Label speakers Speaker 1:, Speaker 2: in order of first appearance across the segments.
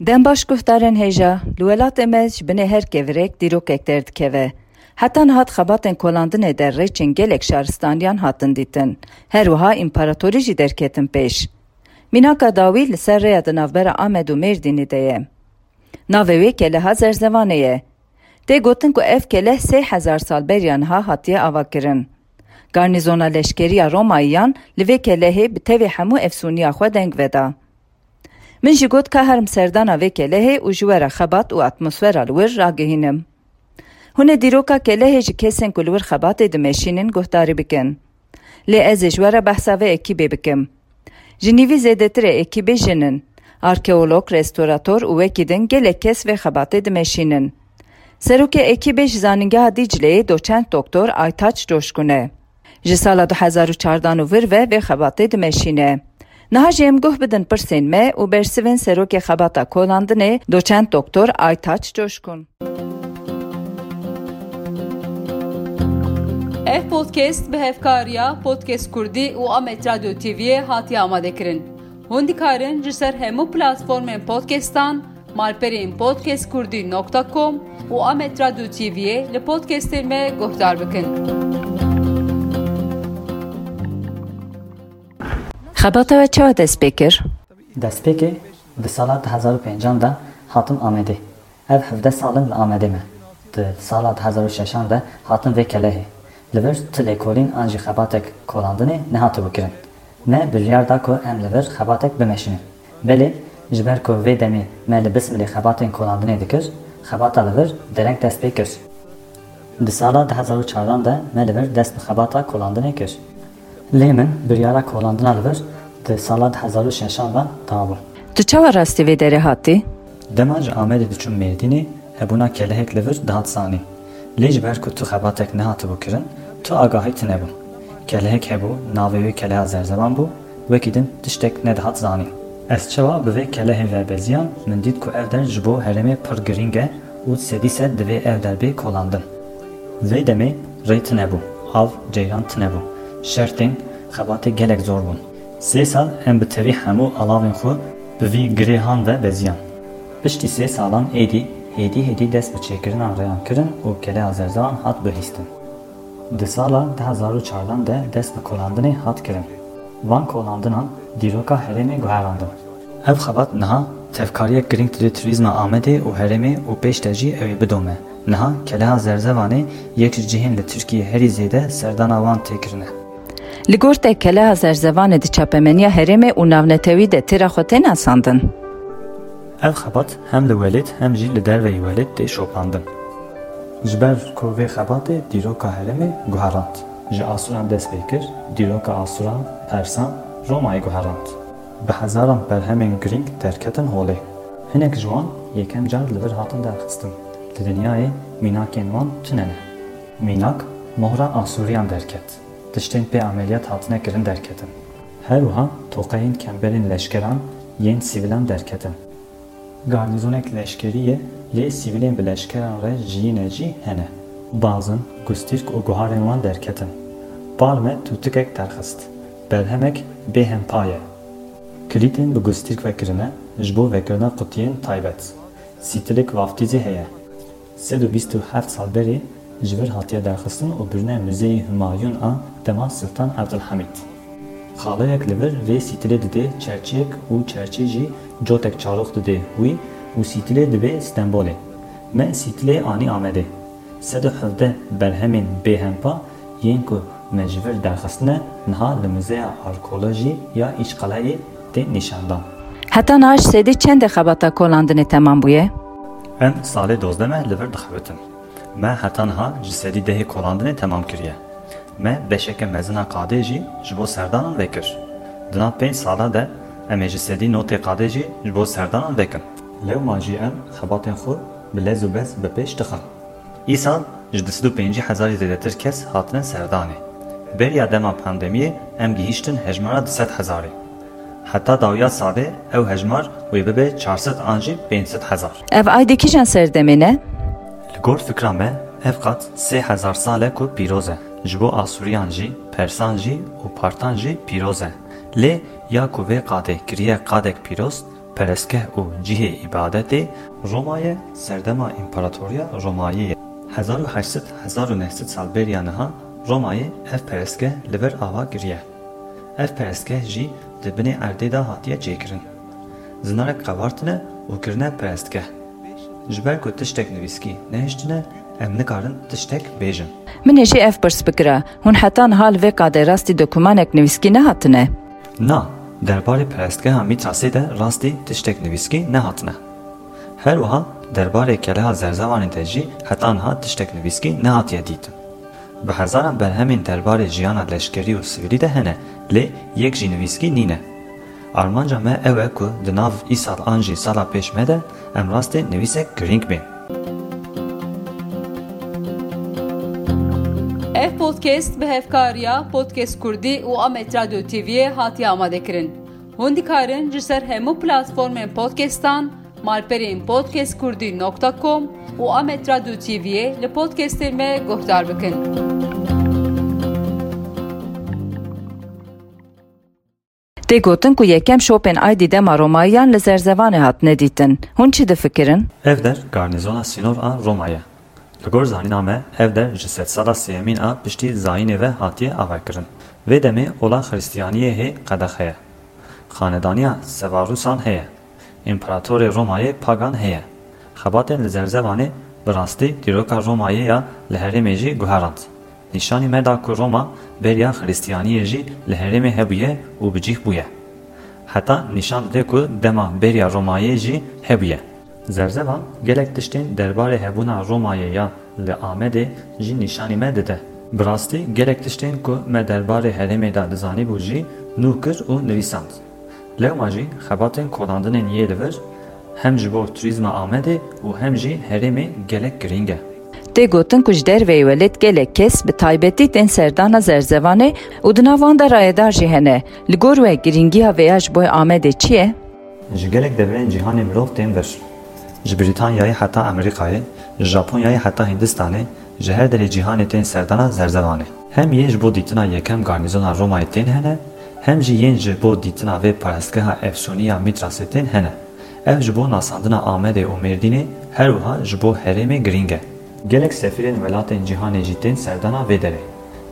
Speaker 1: Dem baş guhdarên hêja li welatê me ji binê her kevirek dîrokek derdikeve. Hetan hat xebatên kolandinê derrê çên gelek şaristaniyan hatin dîtin. Her wiha împaratorî jî derketin pêş. Minaka dawî li ser rêya di navbera Amed û Mêrdînê de ye. Navê wê keleha zerzevanê ye. Tê gotin ku ev keleh sê hezar sal beriyan ha hatiye avakirin. Garnizona leşkeriya Romayiyan li vê kelehê bi tevê hemû efsûniya xwe deng veda. Min ji got ka herm serdana vê kelehê û ji were xebat û atmosfera li wir ragihînim. Hûn ê dîroka kelehê ji kesên ku li wir xebatê dimeşînin guhdarî bikin. Lê ez ê ji were behsa vê ekîbê bikim. Ji nîvî zêdetirê ekîbê jinin, arkeolog, restorator û wekî din gelek kes vê xebatê dimeşînin. Serokê ekîbê ji zanîngeha Dîcleyê doçent doktor Aytaç Coşkun e. Ji sala 2014 vir ve vê xebatê dimeşîne. Niha ji em guh bidin pirsên me û bersivên kolandinê doçent doktor Aytaç Coşkun.
Speaker 2: Ev podcast bi hevkariya Podcast Kurdî û Amet Radyo TV'ye hatiye amadekirin. Hûn dikarin ji ser hemû platformên podcastan malperên podcastkurdî.com Amet Radyo TV'ye li podcastên me guhdar bikin.
Speaker 1: Xebata we çawa dest pê kir?
Speaker 3: Destpêkê di sala 2005 de hatim Amedê. Ev hevdeh salin li Amedê me. Di sala 2006 de hatin vê kelehê. Li vir ti lêkolîn an jî xebatek kolandinê nehatibû kirin. Me biryar da ku em li vir xebatek bimeşinin. Belê ji ber ku vê demê me li bismilê xebatên kolandinê dikir, xebata li vir dereng dest pê kir. Di sala 2004 de me li vir dest bi xebata kolandinê kir. Lê min biryara kolandina li vir sala 2006 de dabû.
Speaker 1: Tu çawa rastî vê derê hatî?
Speaker 3: Dema ji Amedê diçûn Mêrdînê hebûna kelehek li vir dihat zanîn. Lê ji ber ku tu xebatek nehatibû kirin, tu agahî tinebû. Kelehek hebû, navê wê keleha zerzevan bû, wekî din tiştek nedihat zanîn. Ez çawa bi vê kelehê ve beziyan min dît ku ev der ji bo herêmê pir giring e û sedî sed di vê ev derbê kolandin. Vê demê rê tinebû, av ceyran tinebû. Şertên xebatê gelek zor bûn. Sê sal em bi tevî hemû alavên xwe bi vî girêhan ve beziyan. Piştî sê salan êdî hêdî hêdî dest bi çêkirina rêyan kirin û keleha zerzevan hat bihîstin. Di sala 2014 de dest bi kolandinê hat kirin. Van kolandinan dîroka herêmê guherandin. Ev xebat niha tevkariyek giring di turizma Amedê û herêmê û pêş te jî ew ê bidome. Niha keleha zerzevanê yek ji cihên li Tirkiye herî zêde serdana wan têkirine.
Speaker 1: Li keleha zerzevanê di çapemeniya herêmê û navnetewî de têra xwe tên asandin.
Speaker 3: Ev xebat hem li welêt hem jî li derveyê welêt tê şopandin. Ji ber ku vê xebatê dîroka herêmê guherand. Ji Asuran dest pê kir, dîroka Asuran, Persan, Romayê guherand. Bi hezaran berhemên giring derketin holê. Hinek ji wan yekem car li vir hatin derxistin. Di dinyayê mînakên wan tune ne. Mînak mohra Asuriyan derket. Ameliyat hatine kirin derketin. Her wiha toqeyên kemberên leşkeran yên sîvilan derketin. Garnîzonek leşkerî lê sîvilên bi leşkeran re jiyîne jî hene. Bazin gustîrk û guharên wan derketin. Bal me tûtikek derxist. Berhemek bêhempa ye. Kilîtên bi gustîrk vekirine ji bo vekirina qutiyên taybet. Sîtilek vaftîzê heye. Sed û bîst û heft sal berê ji vir hatiye derxistin û birine Müzeyê Hümayun a dema Sultan Abdülhamid. Xaleyek li vir vê sîtilê didê çerçiyek û çerçî jî cotek çarok didê wî û sîtilê dibe Stenbolê. Me sîtilê anî Amedê. Sed û hevdeh berhemên bêhempa yên ku me ji vir derxistine niha li Müzeya Arkeolojî ya İşqaleyê tê nîşandan.
Speaker 1: Heta naş sedî çend e xebata kolandinê temam bûye?
Speaker 3: Em salê dozde me li vir dixebitin. Me heta niha ji sedî dehê kolandinê temam kiriye. Me beşeke mezina qadê jî ji bo serdanan vekir. Di nav pênc sala de em ê ji sedî notê qadê jî ji bo serdanan vekin. Lewma jî em xebatên xwe bi lez û bez bi pêş dixin. Îsal ji di sid û pêncî zêdetir kes hatine serdanê. Beriya dema pandemiyê em gihîştin hejmara di sed hezarê. Heta dawiya sadê ew hejmar wê bibe 400 an jî 500 hezar.
Speaker 1: Ev aydê kîjan serdemê?
Speaker 3: Li gor fikra me ev qat sê hezar sal e ku pîroz e. Ji bo Asuriyan jî, Persan jî û Partan jî pîroz e. Lê ya ku vê qadê kiriye qadek pîroz, perestgeh û cihê îbadetê Romaya serdema İmparatoriya Romayê ye. 1800-1900 sal bêriya niha Romayê ev perestgeh li vir ava giriye. Ev perestgeh jî di binê erdê de hatiye çêkirin. Zinarek qevartine û kirine. Ji ber ku tiştek nivîskî nehiştine em nikarin tiştek bêjin.
Speaker 1: Min ê jî ev pirs bikira. Hûn heta niha li vê qadê rastî dokûmanek nivîskî nehatine.
Speaker 3: Na, derbarê perestgeha Mitrasê de rastî tiştek nivîskî nehatine. Her wiha derbarê keleha zerzevanê de jî heta niha tiştek nivîskî nehatiye dîtin. Bi hezaran berhemên derbarê jiyana leşkerî û sivîlî de hene, lê yek jî nivîskî nîne. Armanca me ew e ku di nav îsal sala pêş me de em rastê nivîsek girîng bên.
Speaker 2: Ev podcast bi hevkariya Podcast Kurdî û Amet Radyo TV'ye hatiye amadekirin. Hûn dikarin ji ser hemû platformên podcastan malperên podcastkurdî.com û Amet Radyo TV'ye li podcastê me guhdar bikin.
Speaker 1: Դե գոտն կու եկեմ շոպեն այդի դեմ Արոմայան լզերզևան է հատնե դիտն։ Հունչի դե
Speaker 3: ֆկերն։ Evder garnizona Sinov a Romaya։ Լգոր զանինամե evder jisetsada siyemin a pişti zayneve hatiye avakrin։ Ve demi ola Xristiyaniye he qadaxeye։ Xanedaniya Sevarusan heye։ İmparatori Romaye pagan heye։ Xabatên li Zerzevanê bi rastî dîroka Romayê ya li herêmê jî guherand. نشانی مدا کو روما بریا خریستیانی جی لحرم هبویه و بجیخ بویه. حتی نشان ده کو دما بریا رومای جی هبویه. زرزبا گلک تشتین دربار هبونا رومای یا لعامده جی نشانی مده ده. براستی گلک تشتین کو مد دربار هرم دا دزانی بو جی نوکر و نویساند. لگما جی خباتین کولاندنین یه دور هم جبو توریزم آمده و هم جی هرم گلک گرینگه.
Speaker 1: Tê gotin ku ji derveyê gelek kes bi taybetî tên serdana zerzevanê û di nav wan de rayedar jî hene. Li gor we girîngiya vê ya ji bo Amedê çi ye?
Speaker 3: Ji gelek deverên cîhanê mirov tên vir. Ji Brîtanyayê heta Amerîkayê, ji Japonyayê heta Hindistanê, ji her derê cîhanê tên serdana zerzevanê. Hem yê ji bo dîtina yekem garnîzona Romayê tên hene, hem jî yên ji bo dîtina vê parestgeha Efsûniya Mitrasê tên hene. Ev ji bo nasandina Amedê û Mêrdînê her wiha ji bo herêmê girîng e. Gelek sefîrên welatên cîhanê jî tên serdana vê derê.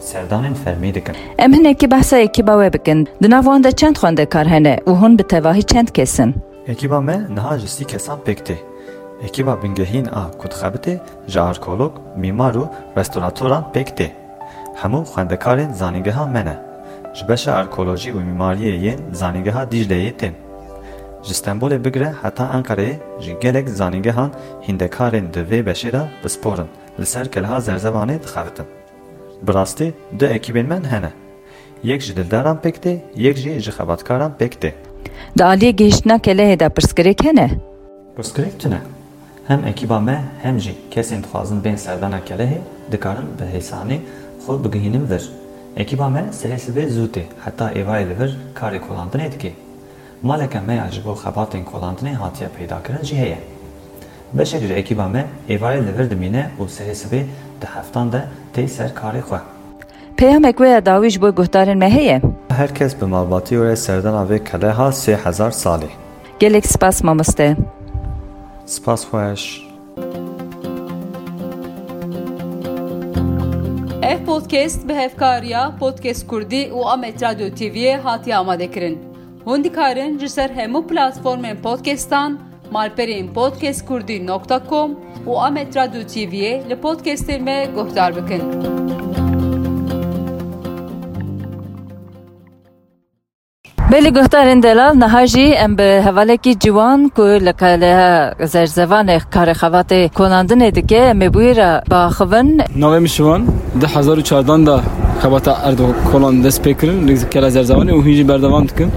Speaker 3: Serdanên fermî dikin.
Speaker 1: Em hinekî behsa ekîba we bikin. Di nav wan de çend xwendekar hene û hûn bi tevahî çend kesin.
Speaker 3: Ekiba me niha ji sî kesan pêk tê. Ekiba bingehîn a kudxebitê ji arkeolog, mîmar û restoratoran pêk tê. Hemû xwendekarên zanîngeha me ne. Ji beşa arkeolojî û mîmariyê yên zanîngeha Dîcleyê tên. Ji Stenbolê bigire heta Enqereyê ji gelek zanîngehan hîndekarên di vê beşê de bisporin li ser kelha zerzevanê dixebitin. Bi rastî du ekîbên me hene. Yek ji dildaran pêk tê, yek jî ji xebatkaran pêk tê.
Speaker 1: Di aliyê gihîştina kelehê de pirsgirêk hene?
Speaker 3: Pirsgirêk tune. Hem ekîba me hem jî kesên dixwazin bên serdana kelehê dikarin bi hêsanê xwe bigihînin vir. Ekîba me serê sibê zû tê heta êvarê li vir karê kolandinê dike. مالک می عجب خبات این کلانتنی هاتیا پیدا کردن جیه به شکل اکیبا می ایوای لیورد مینه و سری سبی ده هفتان ده تی سر کاری
Speaker 1: خواه پیام اکوی داویش بوی گهتارن مهیه هرکس به
Speaker 3: مالباتی وره سردن آوی کله ها سی هزار سالی گلک
Speaker 1: سپاس مامسته سپاس
Speaker 3: خواهش اف
Speaker 2: پودکست به هفکاریا پودکست کردی و امیت رادیو تیویه هاتی آماده کرن Hûn dikarin ji ser hemû platformên podcastan malperên podcastkurdî.com û Amet Radyo TV'ye li podcastê me guhdar bikin.
Speaker 1: Belê guhdarên delal niha jî em bi hevalekî ciwan ku li keleha zerzevanê karexevatê kolandinê dike em ê bûyê re baxivin
Speaker 4: Navê min şivan di hezar û xebata erdo kolan dest pê kirin li kela zerzevanê û hîn jî berdevam dikin.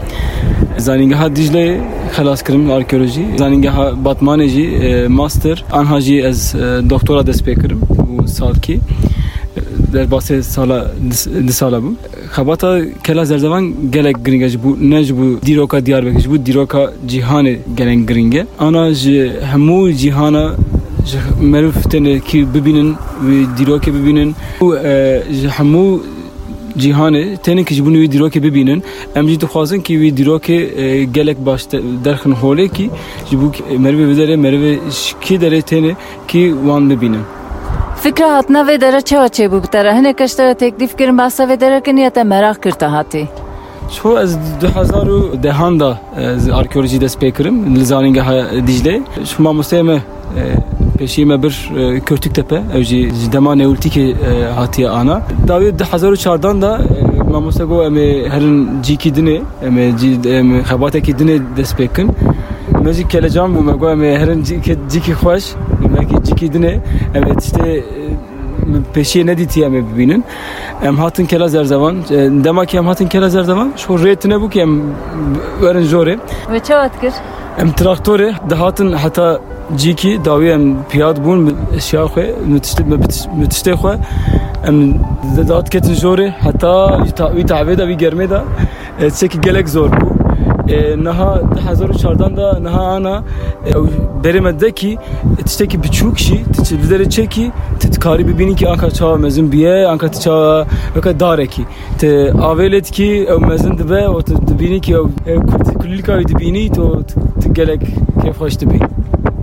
Speaker 4: Zanîngeha Dicleyê xelas kirim arkeolojî. Zanîngeha Batmanê jî e, master. Anha jî ez e, doktora dest pê kirim û salkî. derbasê sala di sala bû. Xebata kela zerzevan gelek giring e ji bû ne ji bû مروفتن که ببینن و دراکه ببینن. و همو جیهان تنه که جبونی وی دیروکه ببینن. ام تو دخوازن که وی دیروکه گلک باش درخن هوله کی جبو مروی بدره مروی شکی داره
Speaker 1: تنه که وان ببینن. فکر هات نوی دره چه وچه بو بتره هنه کشتره تکلیف کرن باسا وی دره کنیت مراقب کرتا هاتی.
Speaker 4: شو از 2000 دهان دا ارکیولوژی دست پیکرم لزانینگ دیجله شما مستمه şu mamosteyê me peşî me bir Körtüktepe ev jî ji dema newltîkê hatiye ana. Dawê 2004 da mamoste got em ê herin cîkî dinê em ê em xebatekî dinê dest pê kin me jî kelecan bû me got em ê herin cîkî xweş mekî cîkî dinê em ê tiştê peşiye ne diti em bibînin em hatin kela zerzevan dema ki em hatin kela zerzevan şu rêtine bû ki em jorê
Speaker 1: Ve çawa dikir
Speaker 4: em traktorê dihatin heta cîkî dawî em piyad bûn eşya xwe mi tiştê xwe em dat ketin jorê heta wî tavê da wî germê da tiştekî gelek zor bû نها هزار و چاردان دا نها آنا بریم دکی تشتکی بچوک شی تچلدر چکی تکاری ببینی که آنکا چا مزن بیه آنکا چا وکا داره کی ت آویلت کی او مزن دبه و تبینی که کلی کاری دبینی تو تگلک کیف خوش دبی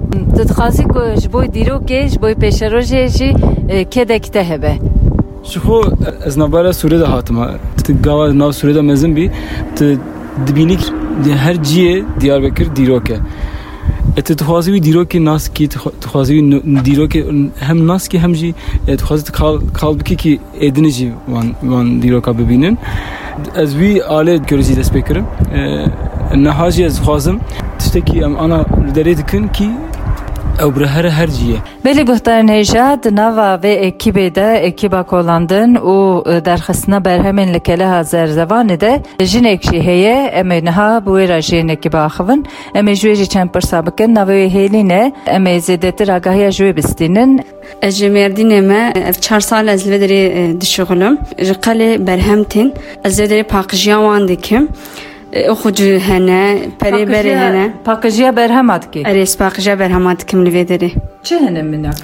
Speaker 1: Dixwazî ku ji bo dîrokê ji bo pêşerojê jî kedek te hebe
Speaker 4: شخو از نبره سوره ده هاتم تگاوا ناو سوره ده مزن بی dibînî her ciyê Diyarbekir dîrok e tu dixwazî wî dîrokê nas kî dixwazî wî dîrokê hem nas kî hem jî dixwazî kal bikî kî êdinê jî wan wan dîroka bibînin. Ez wî alê körîjî dest pê kirim. Neha jî ez dixwazim tiştekî em ana li derê dikin kî ew bi her ciyê
Speaker 1: Belê guhdarên hêja di nava vê ekîbê de ekîba kolandin û derxistina berhemên li keleha zerzevanê de jinek jî heye em ê niha bi wê re jiyên ekîba axivin em ê ji wê jî çend pirsa bikin navê wê hêlîne em ê zêdetir agahiya ji wê bistînin.
Speaker 5: Ez ji Mêrdînê me ev çar sal ez li vê derê dişixilim ji qelê berhem tîn ez vê derê paqijiya wan dikim xwe cî hene perê berê hene.
Speaker 1: Paqijiya berhem dikî
Speaker 5: erê spaqijiya berhema dikim li vê derê
Speaker 1: Çi hinin minak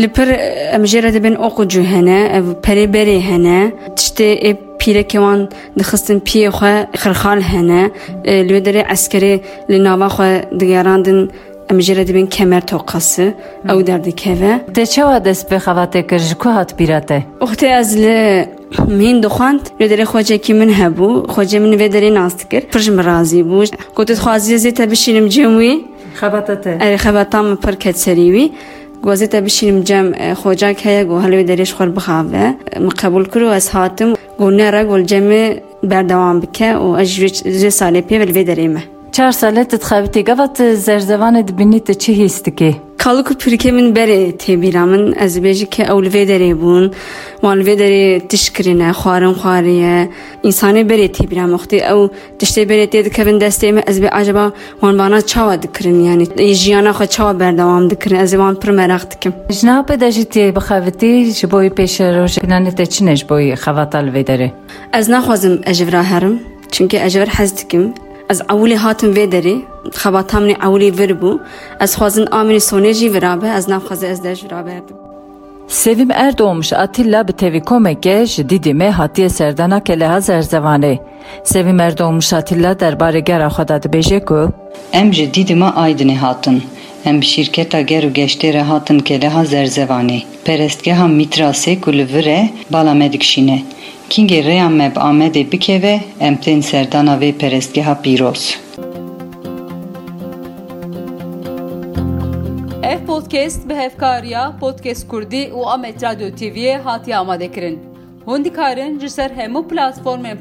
Speaker 5: Li pir em jê re dibin oqu cû hene ev perê berê hene. Tiştê ê pîrekê wan dixistin piyê xwe xirxal hene. Li wê derê eskerê li nava xwe digerandin em jê re dibin kemer toqası ew derdikeve
Speaker 1: Te çawa dest pê xevatê kir ji ku hat bîra te
Speaker 5: Oxtê ez li min dixwand li derê xwecekî min hebû xwecê min vê derê nas dikir pir ji min razî bû gotu dixwaziye zê te bişînim cem wî
Speaker 1: Xebata te
Speaker 5: erê xebata min pir ket serî wî Gwazê te bişînim cem xwecak heye got helê wê derê ji xwe bixave min qebûl kir û ez hatim got nere got cemê berdewam bike û ez ji vê salê pê ve li vê derê me
Speaker 1: Çar salet dixebitî gavat zerzevanê dibînî te çi hîs dikî
Speaker 5: Kaluk û pirkê min berê têbîra min ez bêjî ke ew li vê derê bûn wan li vê derê tişkirine xwarin xwariye însanê berê têbîra min xwedî ew tiştê berê tê dikevin destê me ez bê acaba wan bana çawa dikirin yanî jiyana xwe çawa berdewam dikirin ez ê wan pir merak dikim
Speaker 1: Ji napê de jî tê bixebitî ji bo pêşerojê planê te çi ne ji bo xevata li vê derê
Speaker 5: ez naxwazim ez ji vir herim çunki ez ji vir hez dikim ewilê hatim vê derê xebata min ewilê vir bû ez xwazin amînê sonê jî virabe ez naxwaze ez de ji virabe hetim
Speaker 1: Sevim Erdoğmuş Atilla bi tevî komeke ji Didîmê hatiye serdana keleha zerzevanê. Sevim Erdoğmuş Atilla derbarê gera xwe da dibêje ku
Speaker 6: Em ji Dîdîma Aydinê hatin. Em bi şîrketa ger û geştê re hatin keleha zerzevanê. Perestgeha Mitrasê ku li vir e bala me dikişîne. Kingê rêya me bi Amedê bikeve em tên serdana vê perestgeha pîroz.
Speaker 2: Ev podcast bi hevkariya Podcast Kurdî û Amet Radyo TV'ye hatiye amadekirin. Hûn dikarin ji ser hemû platformên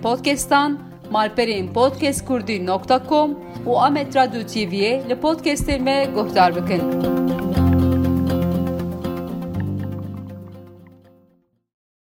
Speaker 2: malperên podcastkurdî.com û Amet Radyo TV'ye li podcastên me guhdar bikin.